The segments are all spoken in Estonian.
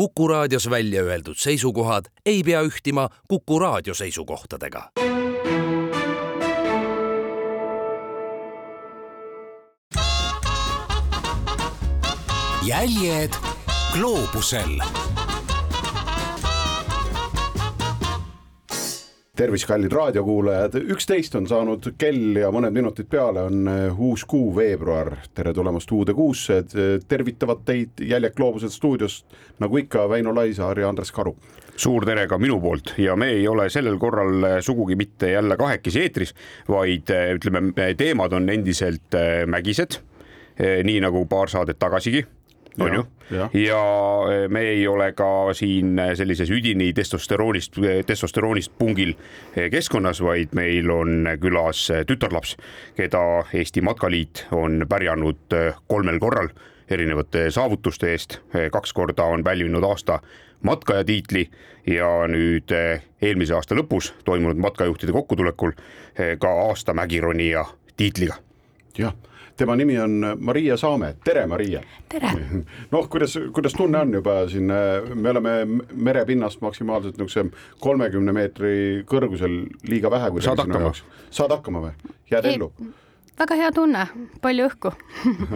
Kuku raadios välja öeldud seisukohad ei pea ühtima Kuku raadio seisukohtadega. jäljed gloobusel tervist, kallid raadiokuulajad, üksteist on saanud kell ja mõned minutid peale on eh, uus kuu, veebruar. tere tulemast uude kuusse, tervitavad teid Jäljak Gloobused stuudiost nagu ikka Väino Laisaar ja Andres Karu suur tere ka minu poolt ja me ei ole sellel korral eh, sugugi mitte jälle kahekesi eetris, vaid eh, ütleme, teemad on endiselt mägised, nii nagu paar saadet tagasigi on ju, ja e, me ei ole ka siin sellises üdini testosteroonist, testosteroonist pungil e, keskkonnas, vaid meil on külas tütarlaps, keda Eesti Matkaliit on pärjanud e, kolmel korral erinevate saavutuste eest. kaks korda on pälvinud aasta matkaja tiitli ja nüüd eelmise aasta lõpus toimunud matkajuhtide kokkutulekul ka aasta mägironija tiitliga. jah tema nimi on Maria Saame, tere Maria. tere. noh, kuidas, kuidas tunne on juba siin, me oleme merepinnast maksimaalselt niisuguse kolmekümne meetri kõrgusel liiga vähe. saad hakkama? saad hakkama või, jääd ellu? väga hea tunne, palju õhku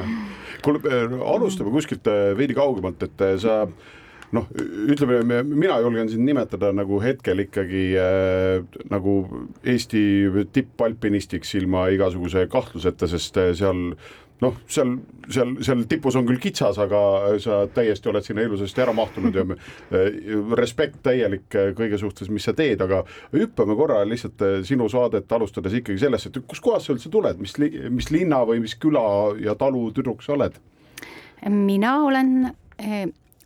kuule, alustame kuskilt veidi kaugemalt, et sa noh, ütleme, mina julgen sind nimetada nagu hetkel ikkagi äh, nagu Eesti tippalpinistiks ilma igasuguse kahtluseta, sest äh, seal noh, seal, seal, seal tipus on küll kitsas, aga sa täiesti oled sinna ilusasti ära mahtunud ja äh, respekt täielik äh, kõige suhtes, mis sa teed, aga hüppame korra lihtsalt sinu saadet alustades ikkagi sellesse, et kuskohast sa üldse tuled, mis, mis linna või mis küla ja talu tüdruk sa oled? mina olen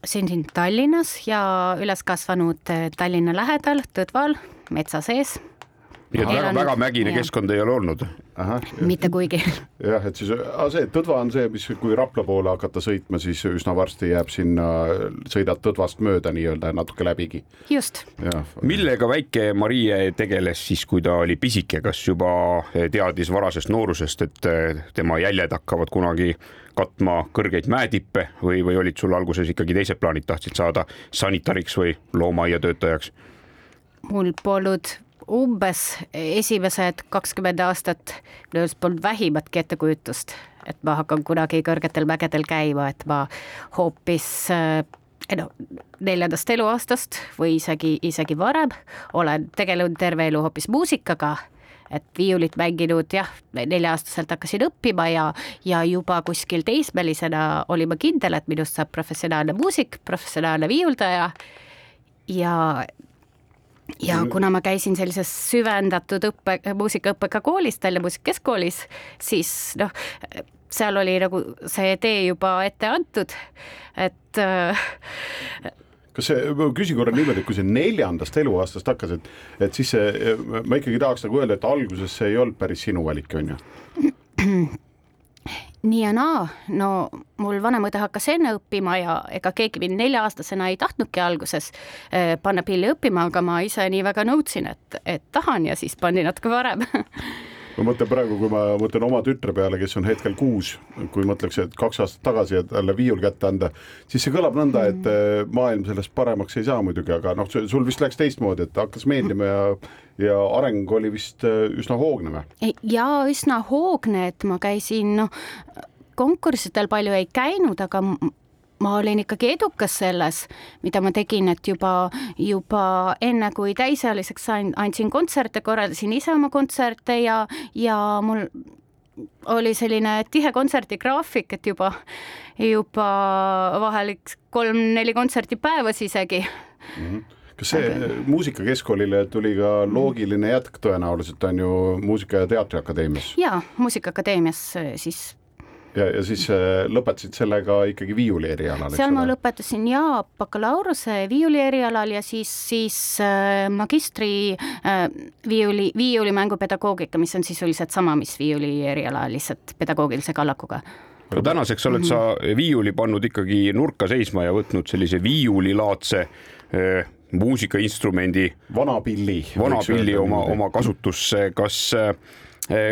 sündinud Tallinnas ja üles kasvanud eh, Tallinna lähedal, Tõdval, metsa sees. Nii et väga, väga mägine ja. keskkond ei ole olnud? mitte kuigi. jah, et siis see Tõdva on see, mis, kui Rapla poole hakata sõitma, siis üsna varsti jääb sinna, sõidad Tõdvast mööda nii-öelda natuke läbigi. just. millega väike Marie tegeles siis, kui ta oli pisike, kas juba teadis varasest noorusest, et tema jäljed hakkavad kunagi katma kõrgeid mäetippe või, või olid sul alguses ikkagi teised plaanid, tahtsid saada sanitariks või loomaaiatöötajaks? mul polnud umbes esimesed kakskümmend aastat minu arust polnud vähimatki ettekujutust, et ma hakkan kunagi kõrgetel mägedel käima, et ma hoopis no neljandast eluaastast või isegi, isegi varem olen tegelenud terve elu hoopis muusikaga et viiulit mänginud jah, nelja-aastaselt hakkasin õppima ja, ja juba kuskil teismelisena olin ma kindel, et minust saab professionaalne muusik, professionaalne viiuldaja. Ja ja kuna ma käisin sellises süvendatud õppe, muusikaõppega koolis, Tallinna Muusikakeskkoolis, siis noh, seal oli nagu see tee juba ette antud, et äh, kas see, küsin korra niimoodi, et kui sa neljandast eluaastast hakkasid, et siis see, ma ikkagi tahaks nagu öelda, et alguses see ei olnud päris sinu valik, on ju? nii ja naa, no mul vanem õde hakkas enne õppima ja ega keegi mind nelja-aastasena ei tahtnudki alguses eh, panna pilli õppima, aga ma ise nii väga nõudsin, et, et tahan ja siis pandi natuke varem ma mõtlen praegu, kui ma mõtlen oma tütre peale, kes on hetkel kuus, kui mõtleks, et kaks aastat tagasi talle viiul kätte anda, siis see kõlab nõnda, et mm. eh, maailm sellest paremaks ei saa muidugi, aga noh, sul vist läks teistmoodi, et hakkas meeldima ja ja areng oli vist eh, üsna hoogne või? ja üsna hoogne, et ma käisin noh, konkurssidel palju ei käinud, aga ma olin ikkagi edukas selles, mida ma tegin, et juba, juba enne kui täisealiseks sain, andsin kontserte, korraldasin ise oma kontserte ja, ja mul oli selline tihe kontserdigraafik, et juba, juba vahel kolm-neli kontserti päevas isegi mm. -hmm kas see Aga... muusikakeskkoolile tuli ka loogiline jätk tõenäoliselt on ju Muusika- ja Teatriakadeemias? jaa, Muusikaakadeemias siis ja, ja siis äh, lõpetasid sellega ikkagi viiuli erialal? seal ma lõpetasin ja bakalaureuse viiuli erialal ja siis, siis äh, magistri äh, viiuli, viiulimängupedagoogika, mis on sisuliselt sama, mis viiuli eriala, lihtsalt pedagoogilise kallakuga no tänaseks oled sa viiuli pannud ikkagi nurka seisma ja võtnud sellise viiulilaadse äh, muusikainstrumendi. vana pilli. vana pilli oma, oma kasutusse, kas äh,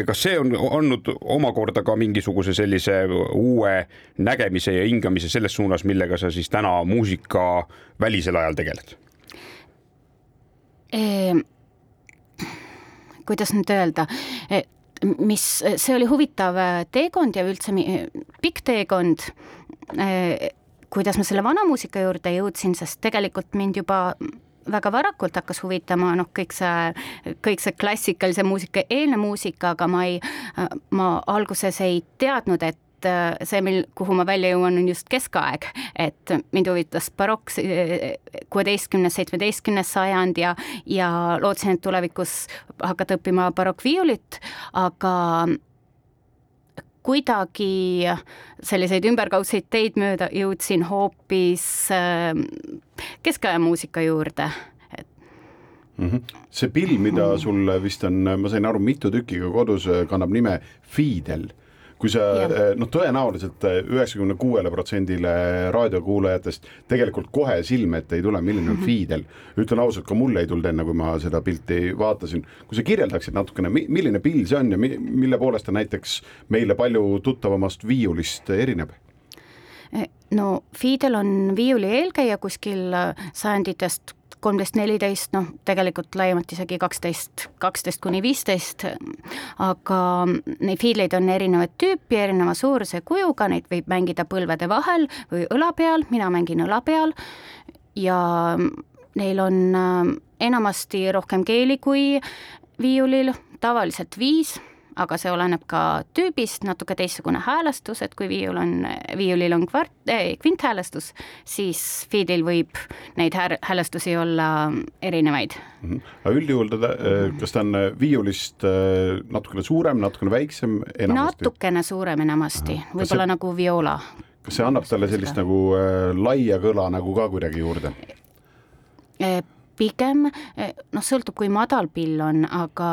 kas see on andnud omakorda ka mingisuguse sellise uue nägemise ja hingamise selles suunas, millega sa siis täna muusika välisel ajal tegeled? Ehm, kuidas nüüd öelda, mis, see oli huvitav äh, teekond ja üldse pikk teekond, äh, kuidas ma selle vanamuusika juurde jõudsin, sest tegelikult mind juba väga varakult hakkas huvitama noh, kõik see, kõik see klassikalise muusika eelne muusika, aga ma ei, ma alguses ei teadnud, et äh, see, mil, kuhu ma välja jõuan, on just keskaeg, et mind huvitas barokk, kuueteistkümnes, seitsmeteistkümnes sajand ja, ja lootsin, et tulevikus hakata õppima barokkviiulit, aga kuidagi selliseid ümberkaudseid teid mööda jõudsin hoopis äh, keskaja muusika juurde. Mm -hmm. see pill, mida sul vist on, ma sain aru, mitu tükki ka kodus, kannab nime Fidel kui sa eh, noh, tõenäoliselt eh, üheksakümne kuuele protsendile raadiokuulajatest tegelikult kohe silme ette ei tule, milline on mhm. Fidel. ütlen ausalt, ka mulle ei tulnud enne, kui ma seda pilti vaatasin. kui sa kirjeldaksid natukene, milline pill see on ja mille poolest ta näiteks meile palju tuttavamast viiulist erineb? Eh, no Fidel on viiuli eelkäija kuskil sajanditest kolmteist, neliteist, noh, tegelikult laiemalt isegi kaksteist, kaksteist kuni viisteist, aga neid fiidleid on erinevat tüüpi, erineva suuruse kujuga, neid võib mängida põlvede vahel või õla peal, mina mängin õla peal. Ja neil on äh, enamasti rohkem keeli kui viiulil, tavaliselt viis aga see oleneb ka tüübist, natuke teistsugune häälestus, et kui viiul on, viiulil on kvart- eh,, kvinthäälestus, siis fiidil võib neid häälestusi olla erinevaid mm. -hmm. aga üldjuhul ta, eh, kas ta on eh, viiulist eh, natukene suurem, natukene väiksem? natukene suurem enamasti, võib-olla see... nagu viola. kas see annab talle sellist nagu äh, laia kõla nagu ka kuidagi juurde? Pigem eh, noh, sõltub, kui madal pill on, aga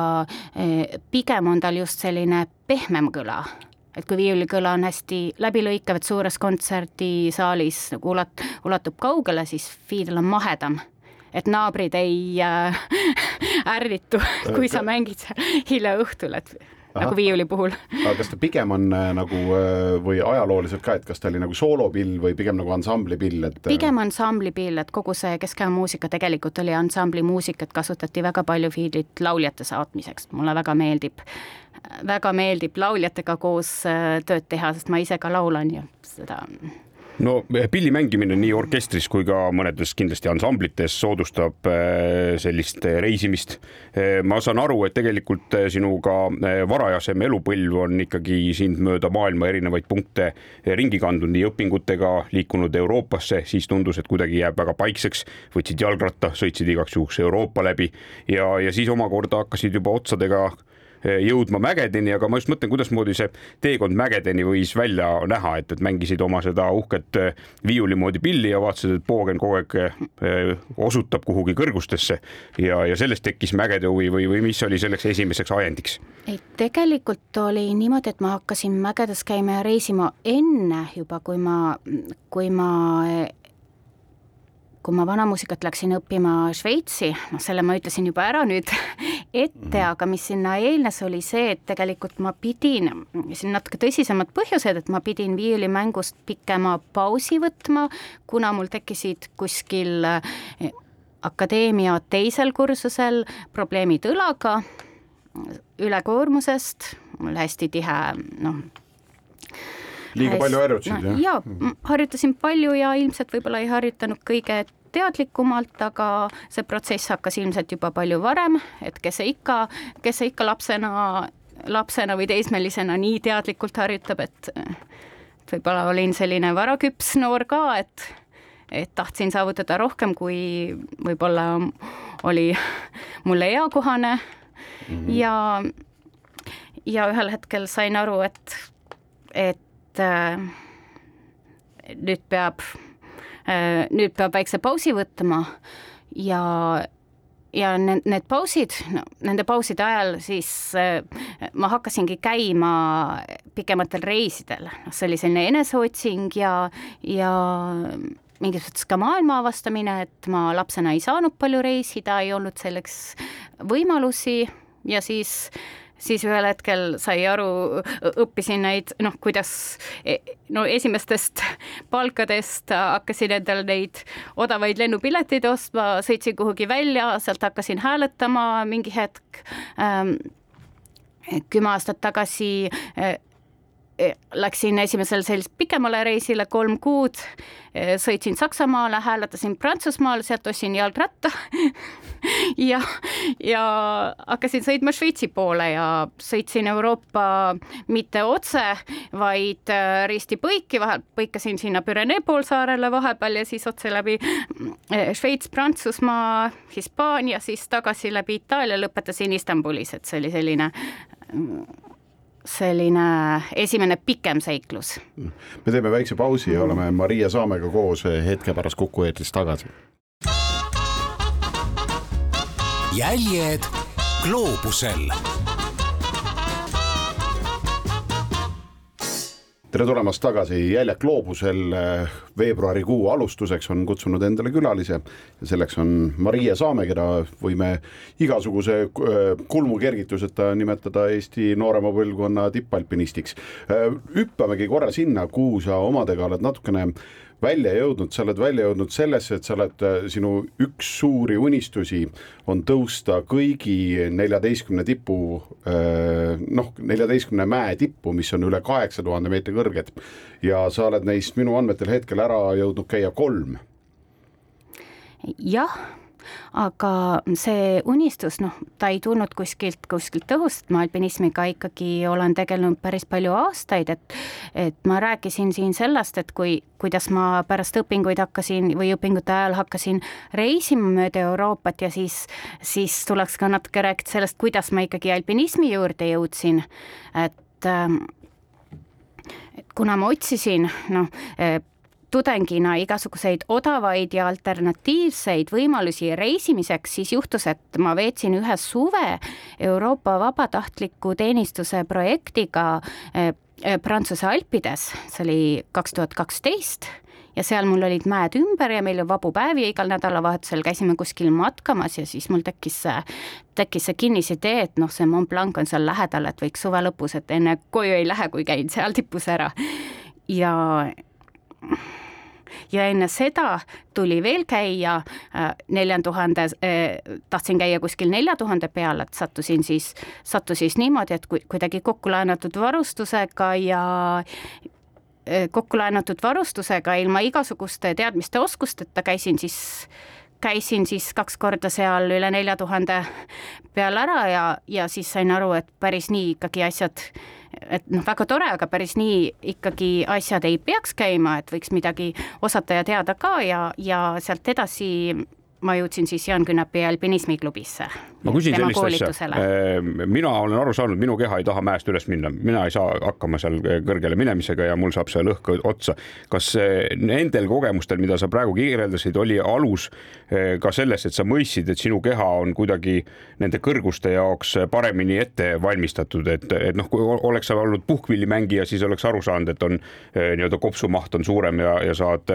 eh, pigem on tal just selline pehmem kõla et kui viiulikõla on hästi läbilõikav, et suures kontserdisaalis nagu ulat-, ulatub kaugele, siis fiidel on mahedam. et naabrid ei äh, ärritu, kui sa mängid seal hilja õhtul, et nagu viiuli puhul. aga kas ta pigem on äh, nagu äh, või ajalooliselt ka, et kas ta oli nagu soolopill või pigem nagu ansamblipill, et? Äh, pigem ansamblipill, et kogu see Keskaja muusika tegelikult oli ansamblimuusikat, kasutati väga palju fiidlit lauljate saatmiseks, mulle väga meeldib, väga meeldib lauljatega koos tööd teha, sest ma ise ka laulan ja seda no eh, pilli mängimine nii orkestris kui ka mõnedes kindlasti ansamblites soodustab eh, sellist eh, reisimist. ma saan aru, et tegelikult sinuga varajasem elupõlv on ikkagi sind mööda maailma erinevaid punkte ringi kandnud, nii õpingutega liikunud Euroopasse, siis tundus, et kuidagi jääb väga paikseks, võtsid jalgratta, sõitsid igaks juhuks Euroopa läbi ja, ja siis omakorda hakkasid juba otsadega jõudma mägedeni, aga ma just mõtlen, kuidasmoodi see teekond mägedeni võis välja näha, et, et mängisid oma seda uhket eh, viiuli moodi pilli ja vaatasid, et poogen kogu aeg eh, osutab kuhugi kõrgustesse. Ja, ja sellest tekkis mägede huvi või, või mis oli selleks esimeseks ajendiks? ei, tegelikult oli niimoodi, et ma hakkasin mägedes käima ja reisima enne juba, kui ma, kui ma kui ma vanamuusikat läksin õppima Šveitsi, noh, selle ma ütlesin juba ära nüüd ette, mhm. aga mis sinna eelnes, oli see, et tegelikult ma pidin, siin natuke tõsisemad põhjused, et ma pidin viiulimängust pikema pausi võtma, kuna mul tekkisid kuskil eh, akadeemia teisel kursusel probleemid õlaga, ülekoormusest, mul hästi tihe noh, liiga palju harjutasid no,? jaa, harjutasin palju ja ilmselt võib-olla ei harjutanud kõige teadlikumalt, aga see protsess hakkas ilmselt juba palju varem, et kes see ikka, kes see ikka lapsena, lapsena või teismelisena nii teadlikult harjutab, et võib-olla olin selline varaküps noor ka, et et tahtsin saavutada rohkem, kui võib-olla oli mulle eakohane mm -hmm. ja ja ühel hetkel sain aru, et, et äh, nüüd peab, nüüd peab väikse pausi võtma ja ja need, need pausid, no nende pauside ajal siis äh, ma hakkasingi käima pikematel reisidel, noh, see oli selline eneseotsing ja, ja mingis mõttes ka maailma avastamine, et ma lapsena ei saanud palju reisida, ei olnud selleks võimalusi. Ja siis siis ühel hetkel sai aru, õppisin neid noh, kuidas e, no esimestest palkadest hakkasin endale neid odavaid lennupileteid ostma, sõitsin kuhugi välja, sealt hakkasin hääletama mingi hetk ähm, kümme aastat tagasi Eh, läksin esimesel sellisel pikemale reisile kolm kuud, eh, sõitsin Saksamaale, hääletasin Prantsusmaal, sealt ostsin jalgratta. Ja, ja hakkasin sõitma Šveitsi poole ja sõitsin Euroopa mitte otse, vaid eh, risti põiki, vahel põikasin sinna Pürenee poolsaarele vahepeal ja siis otse läbi Šveits, Prantsusmaa, Hispaania, siis tagasi läbi Itaalia, lõpetasin Istanbulis, et see oli selline selline esimene pikem seiklus. me teeme väikse pausi ja oleme Maria Saamega koos hetke pärast Kuku eetris tagasi. jäljed gloobusel tere tulemast tagasi, Jäljak gloobusel veebruarikuu alustuseks on kutsunud endale külalise ja selleks on Maria Saame, keda võime igasuguse äh, kulmukergituseta nimetada Eesti noorema põlvkonna tippalpinistiks. Äh, hüppamegi korra sinna, kuhu sa omadega oled natukene välja jõudnud, sa oled välja jõudnud sellesse, et sa oled, äh, sinu üks suuri unistusi on tõusta kõigi neljateistkümne tipu, äh, noh, neljateistkümne mäe tippu, mis on üle kaheksa tuhande meetri kõrged. ja sa oled neist minu andmetel hetkel ära jõudnud käia kolm. jah aga see unistus, noh, ta ei tulnud kuskilt, kuskilt õhust, ma alpinismiga ikkagi olen tegelenud päris palju aastaid, et et ma rääkisin siin sellest, et kui, kuidas ma pärast õpinguid hakkasin või õpingute ajal hakkasin reisima mööda Euroopat ja siis, siis tuleks ka natuke rääkida sellest, kuidas ma ikkagi alpinismi juurde jõudsin, et ähm, et kuna ma otsisin, noh, tudengina igasuguseid odavaid ja alternatiivseid võimalusi reisimiseks, siis juhtus, et ma veetsin ühe suve Euroopa vabatahtliku teenistuse projektiga eh, eh, Prantsuse Alpides, see oli kaks tuhat kaksteist ja seal mul olid mäed ümber ja meil oli vabu päevi ja igal nädalavahetusel käisime kuskil matkamas ja siis mul tekkis see, tekkis see kinnisidee, et noh, see Mont Blanc on seal lähedal, et võiks suve lõpus, et enne koju ei lähe, kui käin seal tipus ära. ja ja enne seda tuli veel käia äh, nelja tuhande, äh, tahtsin käia kuskil nelja tuhande peal, et sattusin siis, sattus siis niimoodi, et kuidagi kokku laenatud varustusega ja äh, kokku laenatud varustusega ilma igasuguste teadmiste-oskusteta käisin siis käisin siis kaks korda seal üle nelja tuhande peal ära ja, ja siis sain aru, et päris nii ikkagi asjad et noh, väga tore, aga päris nii ikkagi asjad ei peaks käima, et võiks midagi osata ja teada ka ja, ja sealt edasi ma jõudsin siis Jaan Künapi alpinismiklubisse. ma küsin sellist asja, äh, mina olen aru saanud, minu keha ei taha mäest üles minna, mina ei saa hakkama seal kõrgele minemisega ja mul saab see lõhk otsa. kas nendel kogemustel, mida sa praegu kirjeldasid, oli alus äh, ka selles, et sa mõistsid, et sinu keha on kuidagi nende kõrguste jaoks paremini ette valmistatud, et, et noh, kui oleks sa olnud puhkpillimängija, siis oleks aru saanud, et on nii-öelda kopsumaht on suurem ja, ja saad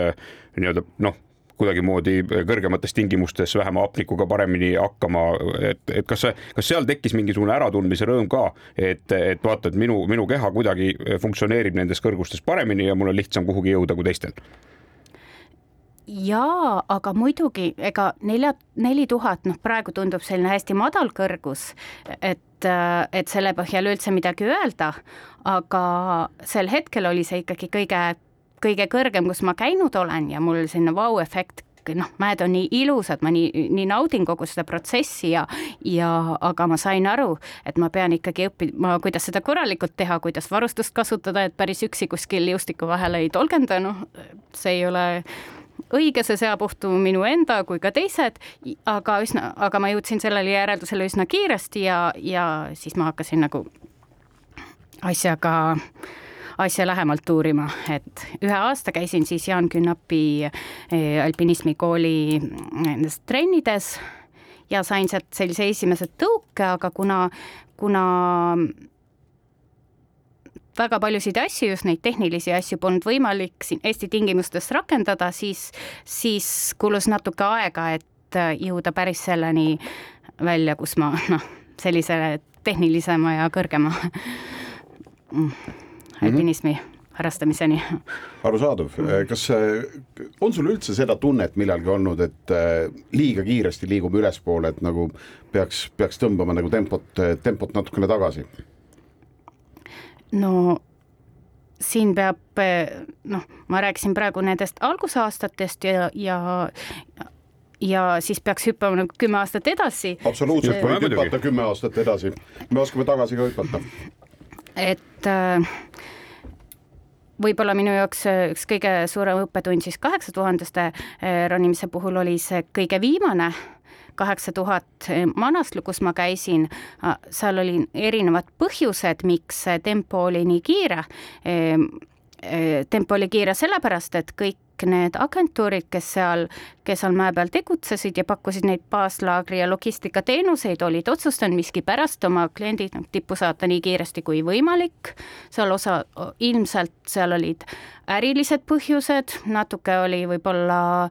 nii-öelda noh kuidagimoodi kõrgemates tingimustes vähema hapnikuga paremini hakkama, et, et kas kas seal tekkis mingisugune äratundmise rõõm ka, et, et vaata, et minu, minu keha kuidagi funktsioneerib nendes kõrgustes paremini ja mul on lihtsam kuhugi jõuda kui teistel? jaa, aga muidugi ega nelja, neli tuhat, noh, praegu tundub selline hästi madal kõrgus, et, et selle põhjal üldse midagi öelda, aga sel hetkel oli see ikkagi kõige kõige kõrgem, kus ma käinud olen ja mul selline vau-efekt noh, mäed on nii ilusad, ma nii, nii naudin kogu seda protsessi ja, ja aga ma sain aru, et ma pean ikkagi õppima, kuidas seda korralikult teha, kuidas varustust kasutada, et päris üksi kuskil juustiku vahele ei tolgenda, noh, see ei ole õige, see seab ohtu minu enda kui ka teised, aga üsna, aga ma jõudsin sellele järeldusele üsna kiiresti ja, ja siis ma hakkasin nagu asjaga äh, asja lähemalt uurima, et ühe aasta käisin siis Jaan Künnapi eh, alpinismikooli nendes trennides ja sain sealt sellise esimese tõuke, aga kuna, kuna väga paljusid asju, just neid tehnilisi asju polnud võimalik siin Eesti tingimustes rakendada, siis, siis kulus natuke aega, et jõuda päris selleni välja, kus ma noh, sellisele tehnilisema ja kõrgema mm, alpinismi mm -hmm harrastamiseni. arusaadav, kas on sul üldse seda tunnet millalgi olnud, et liiga kiiresti liigume ülespoole, et nagu peaks, peaks tõmbama nagu tempot, tempot natukene tagasi? no siin peab noh, ma rääkisin praegu nendest algusaastatest ja, ja ja siis peaks hüppama nagu kümme aastat edasi. absoluutselt, võid hüpata kümme aastat edasi, me oskame tagasi ka hüpata. et äh, võib-olla minu jaoks üks kõige suurem õppetund siis kaheksa tuhandeste äh, ronimise puhul oli see kõige viimane kaheksa tuhat Manaslu, kus ma käisin, äh, seal oli erinevad põhjused, miks tempo oli nii kiire. tempo oli kiire sellepärast, et kõik kõik need agentuurid, kes seal, kes seal mäe peal tegutsesid ja pakkusid neid baaslaagri ja logistikateenuseid, olid otsustanud miskipärast oma kliendid noh, tippu saata nii kiiresti kui võimalik. seal osa, ilmselt seal olid ärilised põhjused, natuke oli võib-olla,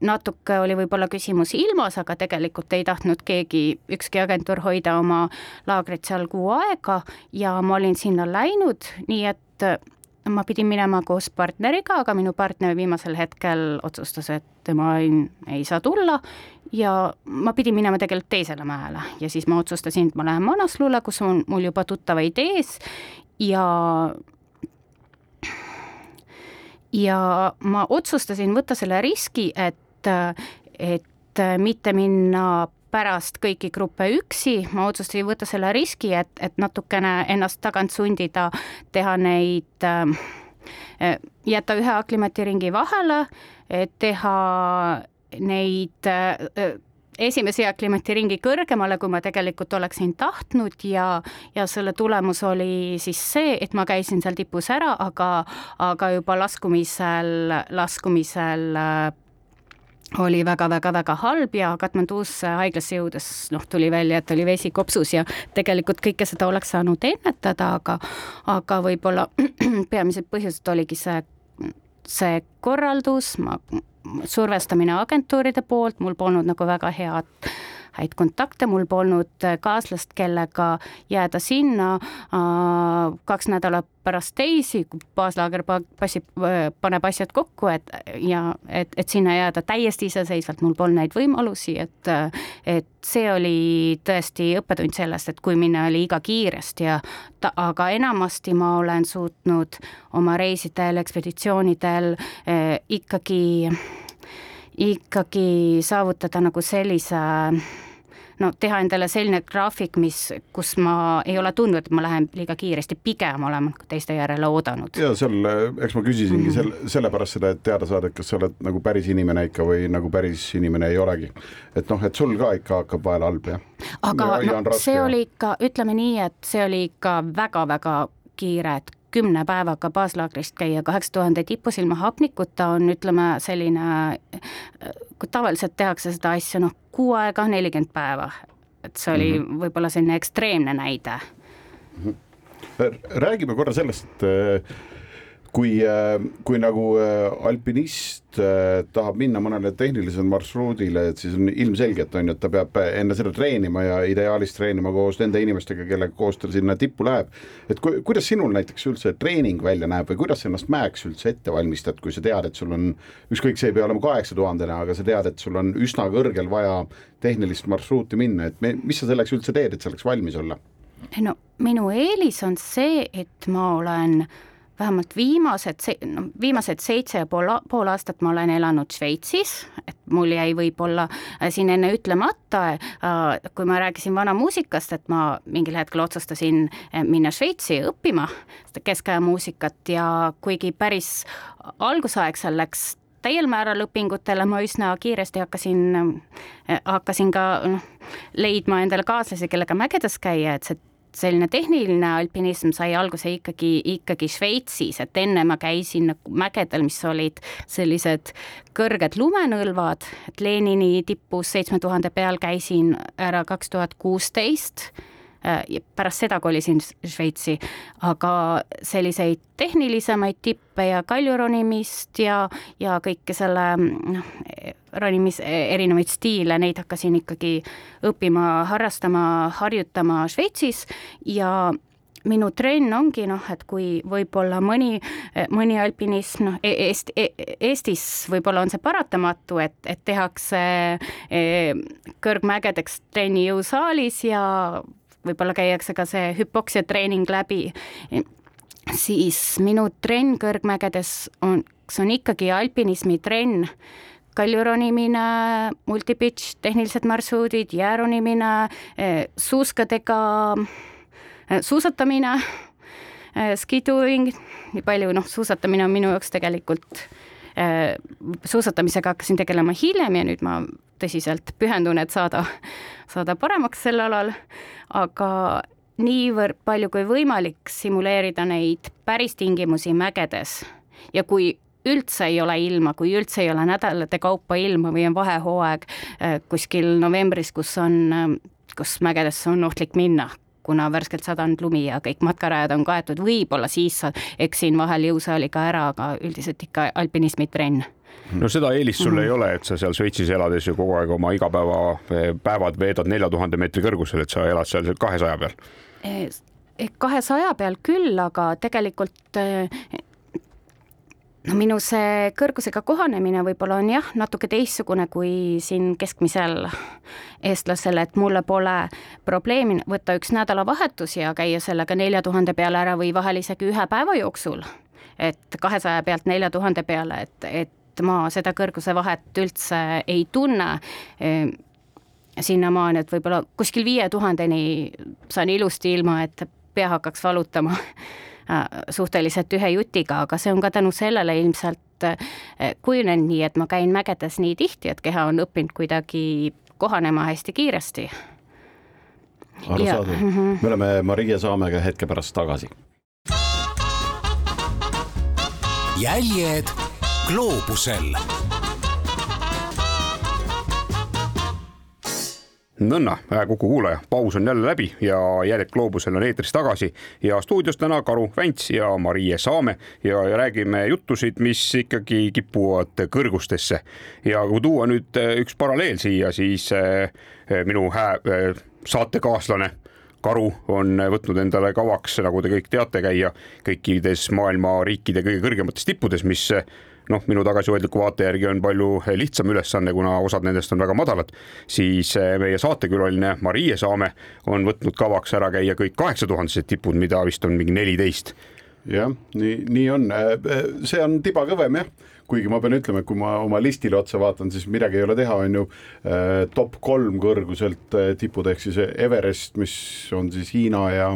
natuke oli võib-olla küsimus ilmas, aga tegelikult ei tahtnud keegi, ükski agentuur hoida oma laagrit seal kuu aega ja ma olin sinna läinud, nii et ma pidin minema koos partneriga, aga minu partner viimasel hetkel otsustas, et tema ei, ei saa tulla. Ja ma pidin minema tegelikult teisele mäele. Ja siis ma otsustasin, et ma lähen Manaslule, kus on mul juba tuttavaid ees. Ja ja ma otsustasin võtta selle riski, et, et mitte minna pärast kõiki gruppe üksi, ma otsustasin võtta selle riski, et, et natukene ennast tagant sundida, teha neid äh, jätta ühe aklimatiringi vahele, teha neid äh, esimese aklimatiringi kõrgemale, kui ma tegelikult oleksin tahtnud. Ja, ja selle tulemus oli siis see, et ma käisin seal tipus ära, aga, aga juba laskumisel, laskumisel äh, oli väga-väga-väga halb ja Katmandusse haiglasse jõudes noh, tuli välja, et oli vesi kopsus ja tegelikult kõike seda oleks saanud ennetada, aga aga võib-olla peamised põhjused oligi see, see korraldus, ma, survestamine agentuuride poolt, mul polnud nagu väga head häid kontakte, mul polnud kaaslast, kellega jääda sinna äh, kaks nädalat pärast teisi, kui baaslaager passib, paneb asjad kokku, et ja et, et sinna jääda täiesti iseseisvalt, mul polnud neid võimalusi, et et see oli tõesti õppetund sellest, et kui minna liiga kiiresti ja ta, aga enamasti ma olen suutnud oma reisidel, ekspeditsioonidel eh, ikkagi ikkagi saavutada nagu sellise no teha endale selline graafik, mis, kus ma ei ole tundnud, et ma lähen liiga kiiresti, pigem olen teiste järele oodanud. ja seal, eks ma küsisingi mm -hmm. selle, sellepärast seda, et teada saada, et kas sa oled nagu päris inimene ikka või nagu päris inimene ei olegi. et noh, et sul ka ikka hakkab vahel halb, jah? aga no, see oli ikka, ütleme nii, et see oli ikka väga-väga kiire, et kümne päevaga baaslaagrist käia kaheksa tuhande tipus ilma hapnikuta on, ütleme, selline, kui tavaliselt tehakse seda asja noh, kuu aega, nelikümmend päeva. et see oli mm -hmm. võib-olla selline ekstreemne näide mm. -hmm. räägime korra sellest, et kui, äh, kui nagu äh, alpinist äh, tahab minna mõnele tehnilisele marsruudile, et siis on ilmselgelt on ju, et ta peab enne seda treenima ja ideaalis treenima koos nende inimestega, kellega koos ta sinna tippu läheb. et ku, kuidas sinul näiteks üldse treening välja näeb või kuidas sa ennast mäeks üldse ette valmistad, kui sa tead, et sul on ükskõik, see ei pea olema kaheksa tuhandene, aga sa tead, et sul on üsna kõrgel vaja tehnilist marsruuti minna, et me, mis sa selleks üldse teed, et selleks valmis olla? no minu eelis on see, et ma olen vähemalt viimased, no viimased seitse ja pool, pool aastat ma olen elanud Šveitsis, et mul jäi võib-olla äh, siin enne ütlemata, äh, kui ma rääkisin vanamuusikast, et ma mingil hetkel otsustasin äh, minna Šveitsi õppima keskaja muusikat ja kuigi päris algusaegsel läks täiel määral õpingutele, ma üsna kiiresti hakkasin, hakkasin ka noh, leidma endale kaaslasi, kellega mägedes käia, et see selline tehniline alpinism sai alguse ikkagi, ikkagi Šveitsis, et enne ma käisin nagu mägedel, mis olid sellised kõrged lumenõlvad, et Lenini tipus seitsme tuhande peal käisin ära kaks tuhat kuusteist pärast seda kolisin Šveitsi, aga selliseid tehnilisemaid tippe ja kaljuronimist ja, ja kõike selle noh, ronimis erinevaid stiile, neid hakkasin ikkagi õppima, harrastama, harjutama Šveitsis. Ja minu trenn ongi noh, et kui võib-olla mõni, mõni alpinism, noh Eest, e, Eestis võib-olla on see paratamatu, et, et tehakse e, kõrgmägedeks trenni jõusaalis ja võib-olla käiakse ka see hüpoksia treening läbi, siis minu trenn kõrgmägedes on, see on ikkagi alpinismi trenn. Kaljuronimine, multipitch, tehnilised marsruudid, jääronimine, e, suuskadega Äh, suusatamine, äh, skidoing, nii palju, noh, suusatamine on minu jaoks tegelikult suusatamisega hakkasin tegelema hiljem ja nüüd ma tõsiselt pühendun, et saada, saada paremaks sel alal, aga niivõrd palju kui võimalik simuleerida neid päris tingimusi mägedes ja kui üldse ei ole ilma, kui üldse ei ole nädalate kaupa ilma või on vahehooaeg kuskil novembris, kus on, kus mägedesse on ohtlik minna, kuna värskelt sadanud lumi ja kõik matkarajad on kaetud, võib-olla siis eksin vahel jõusaaliga ära, aga üldiselt ikka alpinismi trenn no seda eelist sul mm -hmm. ei ole, et sa seal Šveitsis elades ju kogu aeg oma igapäevapäevad veedad nelja tuhande meetri kõrgusel, et sa elad seal kahesaja peal? Eh, eh, kahesaja peal küll, aga tegelikult eh, no minu see kõrgusega kohanemine võib-olla on jah, natuke teistsugune kui siin keskmisel eestlasel, et mulle pole probleemi võtta üks nädalavahetus ja käia sellega nelja tuhande peale ära või vahel isegi ühe päeva jooksul. et kahesaja pealt nelja tuhande peale, et, et ma seda kõrguse vahet üldse ei tunne ehm, sinnamaani, et võib-olla kuskil viie tuhandeni saan ilusti ilma, et pea hakkaks valutama Äh, suhteliselt ühe jutiga, aga see on ka tänu sellele ilmselt äh, kujunenud nii, et ma käin mägedes nii tihti, et keha on õppinud kuidagi kohanema hästi kiiresti. arusaadav, mhm. me oleme Maria Saamega hetke pärast tagasi. jäljed gloobusel nõnna, Kuku kuulaja, paus on jälle läbi ja Jäljed gloobusel on eetris tagasi ja stuudios täna Karu Vänts ja Marie Saame ja, ja räägime juttusid, mis ikkagi kipuvad kõrgustesse. ja kui tuua nüüd eh, üks paralleel siia, siis eh, minu hää eh, saatekaaslane Karu on võtnud endale kavaks, nagu te kõik teate, käia kõikides maailma riikide kõige kõrgemates tippudes, mis noh, minu tagasihoidliku vaate järgi on palju lihtsam ülesanne, kuna osad nendest on väga madalad, siis eh, meie saatekülaline Marie Saame on võtnud kavaks ära käia kõik kaheksa tuhandesed tipud, mida vist on mingi neliteist. Jah, nii, nii on, äh, äh, see on tiba kõvem jah, kuigi ma pean ütlema, et kui ma oma listile otsa vaatan, siis midagi ei ole teha, on ju. Äh, top kolm kõrguselt tipud ehk siis Everest, mis on siis Hiina ja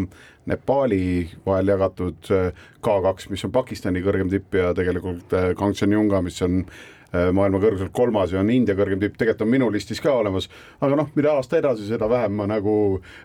Nepaali vahel jagatud K2, mis on Pakistani kõrgem tipp ja tegelikult Kangchenjunga, mis on Äh, maailma kõrguselt kolmas ja on India kõrgem tipp, tegelikult on minu listis ka olemas, aga noh, mida aasta edasi, seda vähem ma nagu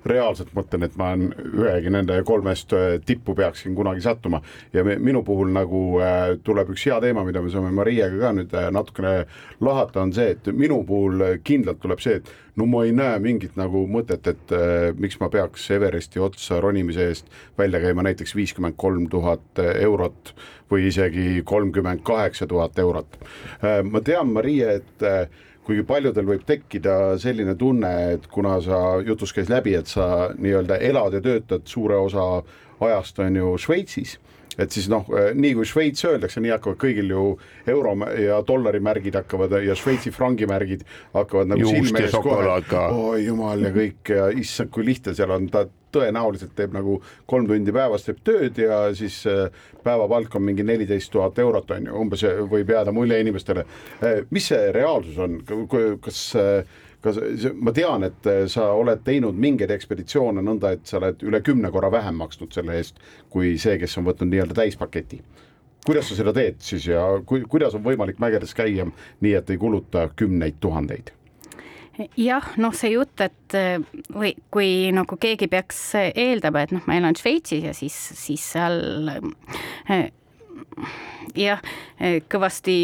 reaalselt mõtlen, et ma ühegi nende kolmest äh, tippu peaksin kunagi sattuma. ja minu puhul nagu äh, tuleb üks hea teema, mida me saame Mariaga ka nüüd natukene lahata, on see, et minu puhul kindlalt tuleb see, et no ma ei näe mingit nagu mõtet, et äh, miks ma peaks Everesti otsa ronimise eest välja käima näiteks viiskümmend kolm tuhat eurot või isegi kolmkümmend kaheksa tuhat eurot äh,. ma tean, Marie, et äh, kuigi paljudel võib tekkida selline tunne, et kuna sa, jutus käis läbi, et sa nii-öelda elad ja töötad suure osa ajast on ju Šveitsis et siis noh, eh, nii kui Šveits öeldakse, nii hakkavad kõigil ju euro ja dollari märgid hakkavad ja Šveitsi frangi märgid hakkavad nagu silme ees kohe, oi jumal ja kõik ja issand, kui lihtne seal on, ta tõenäoliselt teeb nagu kolm tundi päevas teeb tööd ja siis eh, päevapalk on mingi neliteist tuhat eurot on ju, umbes võib jääda mulje inimestele. Eh, mis see reaalsus on, kas kas ma tean, et äh, sa oled teinud mingeid ekspeditsioone nõnda, et sa oled üle kümne korra vähem maksnud selle eest kui see, kes on võtnud nii-öelda täispaketi. kuidas sa seda teed siis ja ku, kuidas on võimalik mägedes käia nii, et ei kuluta kümneid tuhandeid? jah, noh, see jutt, et äh, või kui nagu keegi peaks eeldama, et noh, ma elan Šveitsis ja siis, siis seal äh, jah, kõvasti,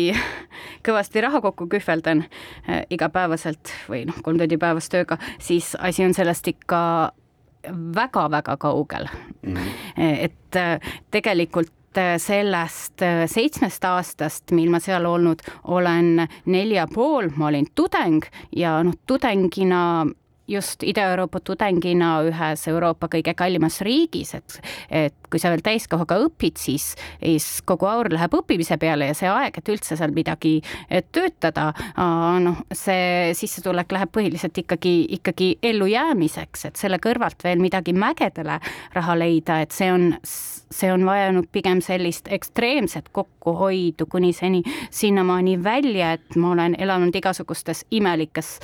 kõvasti raha kokku kühveldan äh, igapäevaselt või noh, kolm tundi päevas tööga, siis asi on sellest ikka väga-väga kaugel mm. -hmm. et äh, tegelikult sellest seitsmest aastast, mil ma seal olnud olen neli ja pool, ma olin tudeng ja noh, tudengina just Ida-Euroopa tudengina ühes Euroopa kõige kallimas riigis, et, et kui sa veel täiskohaga õpid, siis, siis kogu aur läheb õppimise peale ja see aeg, et üldse seal midagi töötada, noh, see sissetulek läheb põhiliselt ikkagi, ikkagi ellujäämiseks, et selle kõrvalt veel midagi mägedele raha leida, et see on, see on vajanud pigem sellist ekstreemset kokkuhoidu kuni seni sinnamaani välja, et ma olen elanud igasugustes imelikes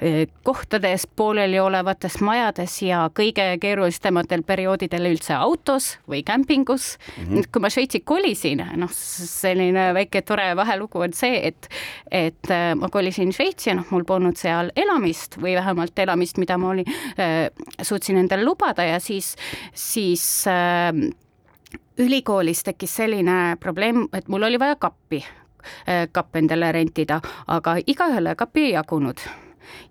eh, kohtades, pooleliolevates majades ja kõige keerulisematel perioodidel üldse autos või kämpingus mm. -hmm. kui ma Šveitsi kolisin, noh, selline väike tore vahelugu on see, et, et äh, ma kolisin Šveitsi ja noh, mul polnud seal elamist või vähemalt elamist, mida ma oli äh,, suutsin endale lubada ja siis, siis äh, ülikoolis tekkis selline probleem, et mul oli vaja kappi, kapp endale rentida, aga igaühele kappi ei jagunud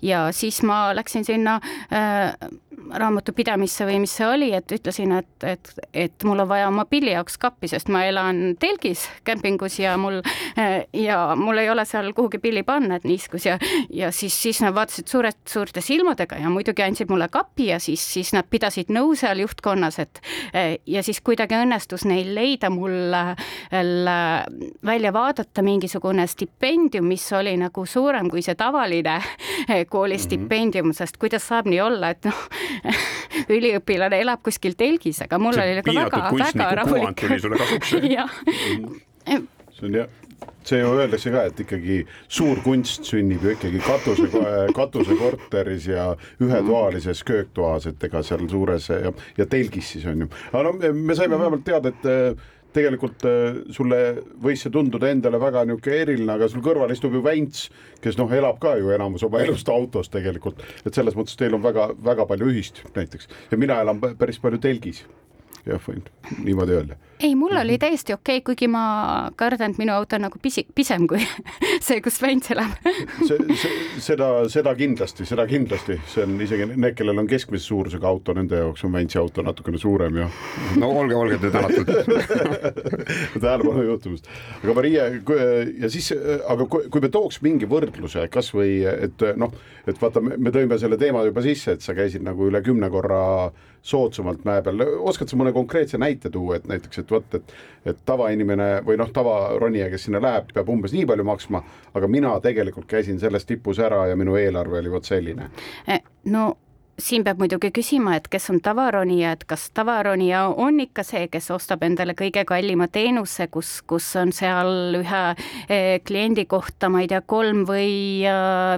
ja siis ma läksin sinna äh, raamatupidamisse või mis see oli, et ütlesin, et, et, et mul on vaja oma pilli jaoks kappi, sest ma elan telgis kämpingus ja mul ja mul ei ole seal kuhugi pilli panna, et niiskus ja, ja siis, siis nad vaatasid suured, suurte silmadega ja muidugi andsid mulle kapi ja siis, siis nad pidasid nõu seal juhtkonnas, et ja siis kuidagi õnnestus neil leida mulle välja vaadata mingisugune stipendium, mis oli nagu suurem kui see tavaline kooli mhm. stipendium, sest kuidas saab nii olla, et noh, üliõpilane elab kuskil telgis, aga mul see oli nagu väga-väga rahulik. jah. see on jah see ju öeldakse ka, et ikkagi suur kunst sünnib ju ikkagi katuse, katusekorteris ja ühetoalises kööktoas, et ega seal suures ja, ja telgis siis on ju. aga no me saime vähemalt teada, et tegelikult äh, sulle võis see tunduda endale väga niisugune eriline, aga sul kõrval istub ju Vänts, kes noh, elab ka ju enamus oma elust autos tegelikult, et selles mõttes teil on väga-väga palju ühist näiteks. Ja mina elan päris palju telgis jah, võin niimoodi öelda. ei, mul oli täiesti okei okay,, kuigi ma kardan, et minu auto on nagu pisi, pisem kui see, kus Väints elab see, see, seda, seda kindlasti, seda kindlasti, see on isegi need, kellel on keskmise suurusega auto, nende jaoks on Väintsi auto natukene suurem ja. no olge, olge te tänatud tähelepanu juhtumist. aga Maria, ja siis, aga kui, kui me tooks mingi võrdluse, kasvõi et noh, et vaata, me tõime selle teema juba sisse, et sa käisid nagu üle kümne korra soodsamalt mäe peal, oskad sa mõne konkreetse näite tuua, et näiteks, et vot, et et tavainimene või noh, tavaronija, kes sinna läheb, peab umbes nii palju maksma, aga mina tegelikult käisin selles tipus ära ja minu eelarve oli vot selline. Eh, no siin peab muidugi küsima, et kes on tavaronija, et kas tavaronija on ikka see, kes ostab endale kõige kallima teenuse, kus, kus on seal ühe eh, kliendi kohta, ma ei tea, kolm või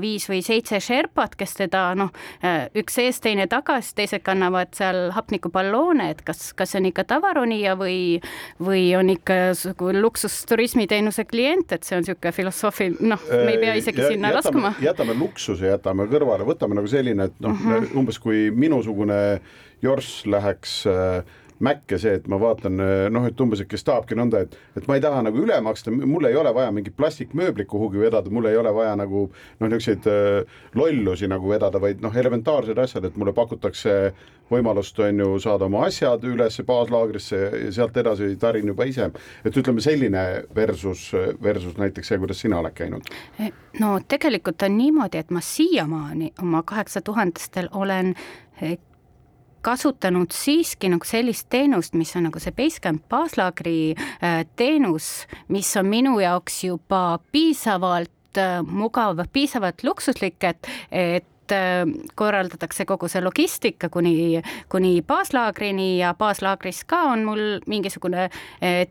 viis või seitse šerpat, kes teda noh, eh, üks ees, teine tagas, teised kannavad seal hapnikuballoone, et kas, kas see on ikka tavaronija või, või on ikka luksusturismiteenuse klient, et see on niisugune filosoofi, noh, me ei pea isegi ja, sinna jätame, laskuma. jätame luksuse, jätame kõrvale, võtame nagu selline, et noh mm -hmm., umbes kui minusugune jorss läheks äh, Mäkke see, et ma vaatan äh, noh, et umbes, et kes tahabki nõnda, et, et ma ei taha nagu üle maksta, mul ei ole vaja mingit plastikmööblit kuhugi vedada, mul ei ole vaja nagu noh, niisuguseid äh, lollusi nagu vedada, vaid noh, elementaarsed asjad, et mulle pakutakse võimalust on ju saada oma asjad üles baaslaagrisse ja sealt edasi tarin juba ise. et ütleme selline versus, versus näiteks see, kuidas sina oled käinud. no tegelikult on niimoodi, et ma siiamaani oma kaheksa tuhandestel olen kasutanud siiski nagu sellist teenust, mis on nagu see Basecamp baaslaagri äh, teenus, mis on minu jaoks juba piisavalt äh, mugav, piisavalt luksuslik, et, et äh, korraldatakse kogu see logistika kuni, kuni baaslaagrini ja baaslaagris ka on mul mingisugune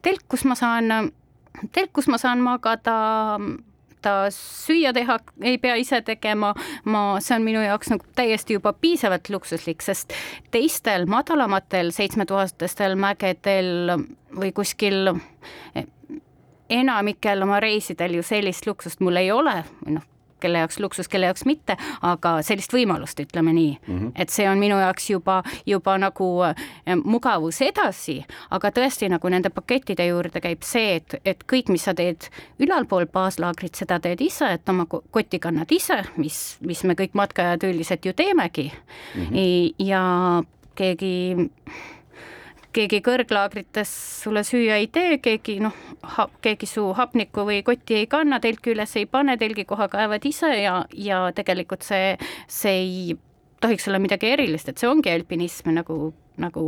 telk, kus ma saan, telk, kus ma saan magada võtta, süüa teha ei pea ise tegema, ma, see on minu jaoks nagu täiesti juba piisavalt luksuslik, sest teistel madalamatel seitsmetuhandestel mägedel või kuskil enamikel oma reisidel ju sellist luksust mul ei ole, noh, kelle jaoks luksus, kelle jaoks mitte, aga sellist võimalust, ütleme nii mm, -hmm. et see on minu jaoks juba, juba nagu eh, mugavus edasi, aga tõesti nagu nende pakettide juurde käib see, et, et kõik, mis sa teed ülalpool baaslaagrit, seda teed ise, et oma kotti kannad ise, mis, mis me kõik matkajad üldiselt ju teemegi mm. -hmm. ja keegi keegi kõrglaagrites sulle süüa ei tee, keegi noh, keegi su hapnikku või kotti ei kanna, telki üles ei pane, telgikoha kaevad ise ja, ja tegelikult see, see ei tohiks olla midagi erilist, et see ongi alpinism nagu, nagu.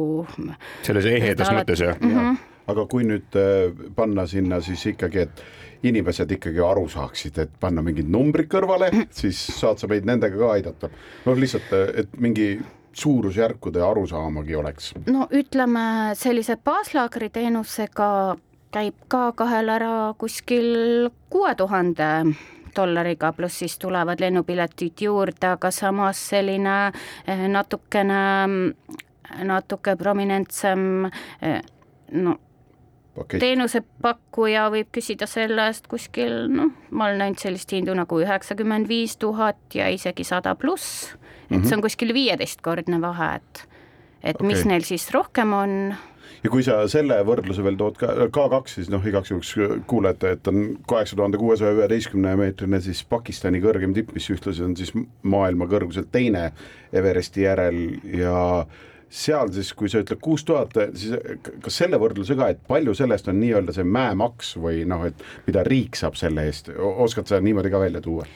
selles ehedas mõttes jah mm? -hmm. aga kui nüüd äh, panna sinna siis ikkagi, et inimesed ikkagi aru saaksid, et panna mingid numbrid kõrvale, siis saad sa meid nendega ka aidata. noh, lihtsalt, et mingi suurusjärkude arusaamagi oleks? no ütleme, sellise baaslaagri teenusega käib ka kahel ära kuskil kuue tuhande dollariga, pluss siis tulevad lennupiletid juurde, aga samas selline eh, natukene, natuke prominentsem eh, no Pakett. teenusepakkuja võib küsida selle eest kuskil noh, ma olen näinud sellist hindu nagu üheksakümmend viis tuhat ja isegi sada pluss et see on kuskil viieteistkordne vahe, et, et okay. mis neil siis rohkem on ja kui sa selle võrdluse veel tood ka, K2 siis noh, igaks juhuks kuulete, et on kaheksa tuhande kuuesaja üheteistkümne meetrine siis Pakistani kõrgem tipp, mis ühtlasi on siis maailma kõrguselt teine Everesti järel ja seal siis, kui sa ütled kuus tuhat, siis kas selle võrdluse ka, et palju sellest on nii-öelda see mäemaks või noh, et mida riik saab selle eest, oskad sa niimoodi ka välja tuua?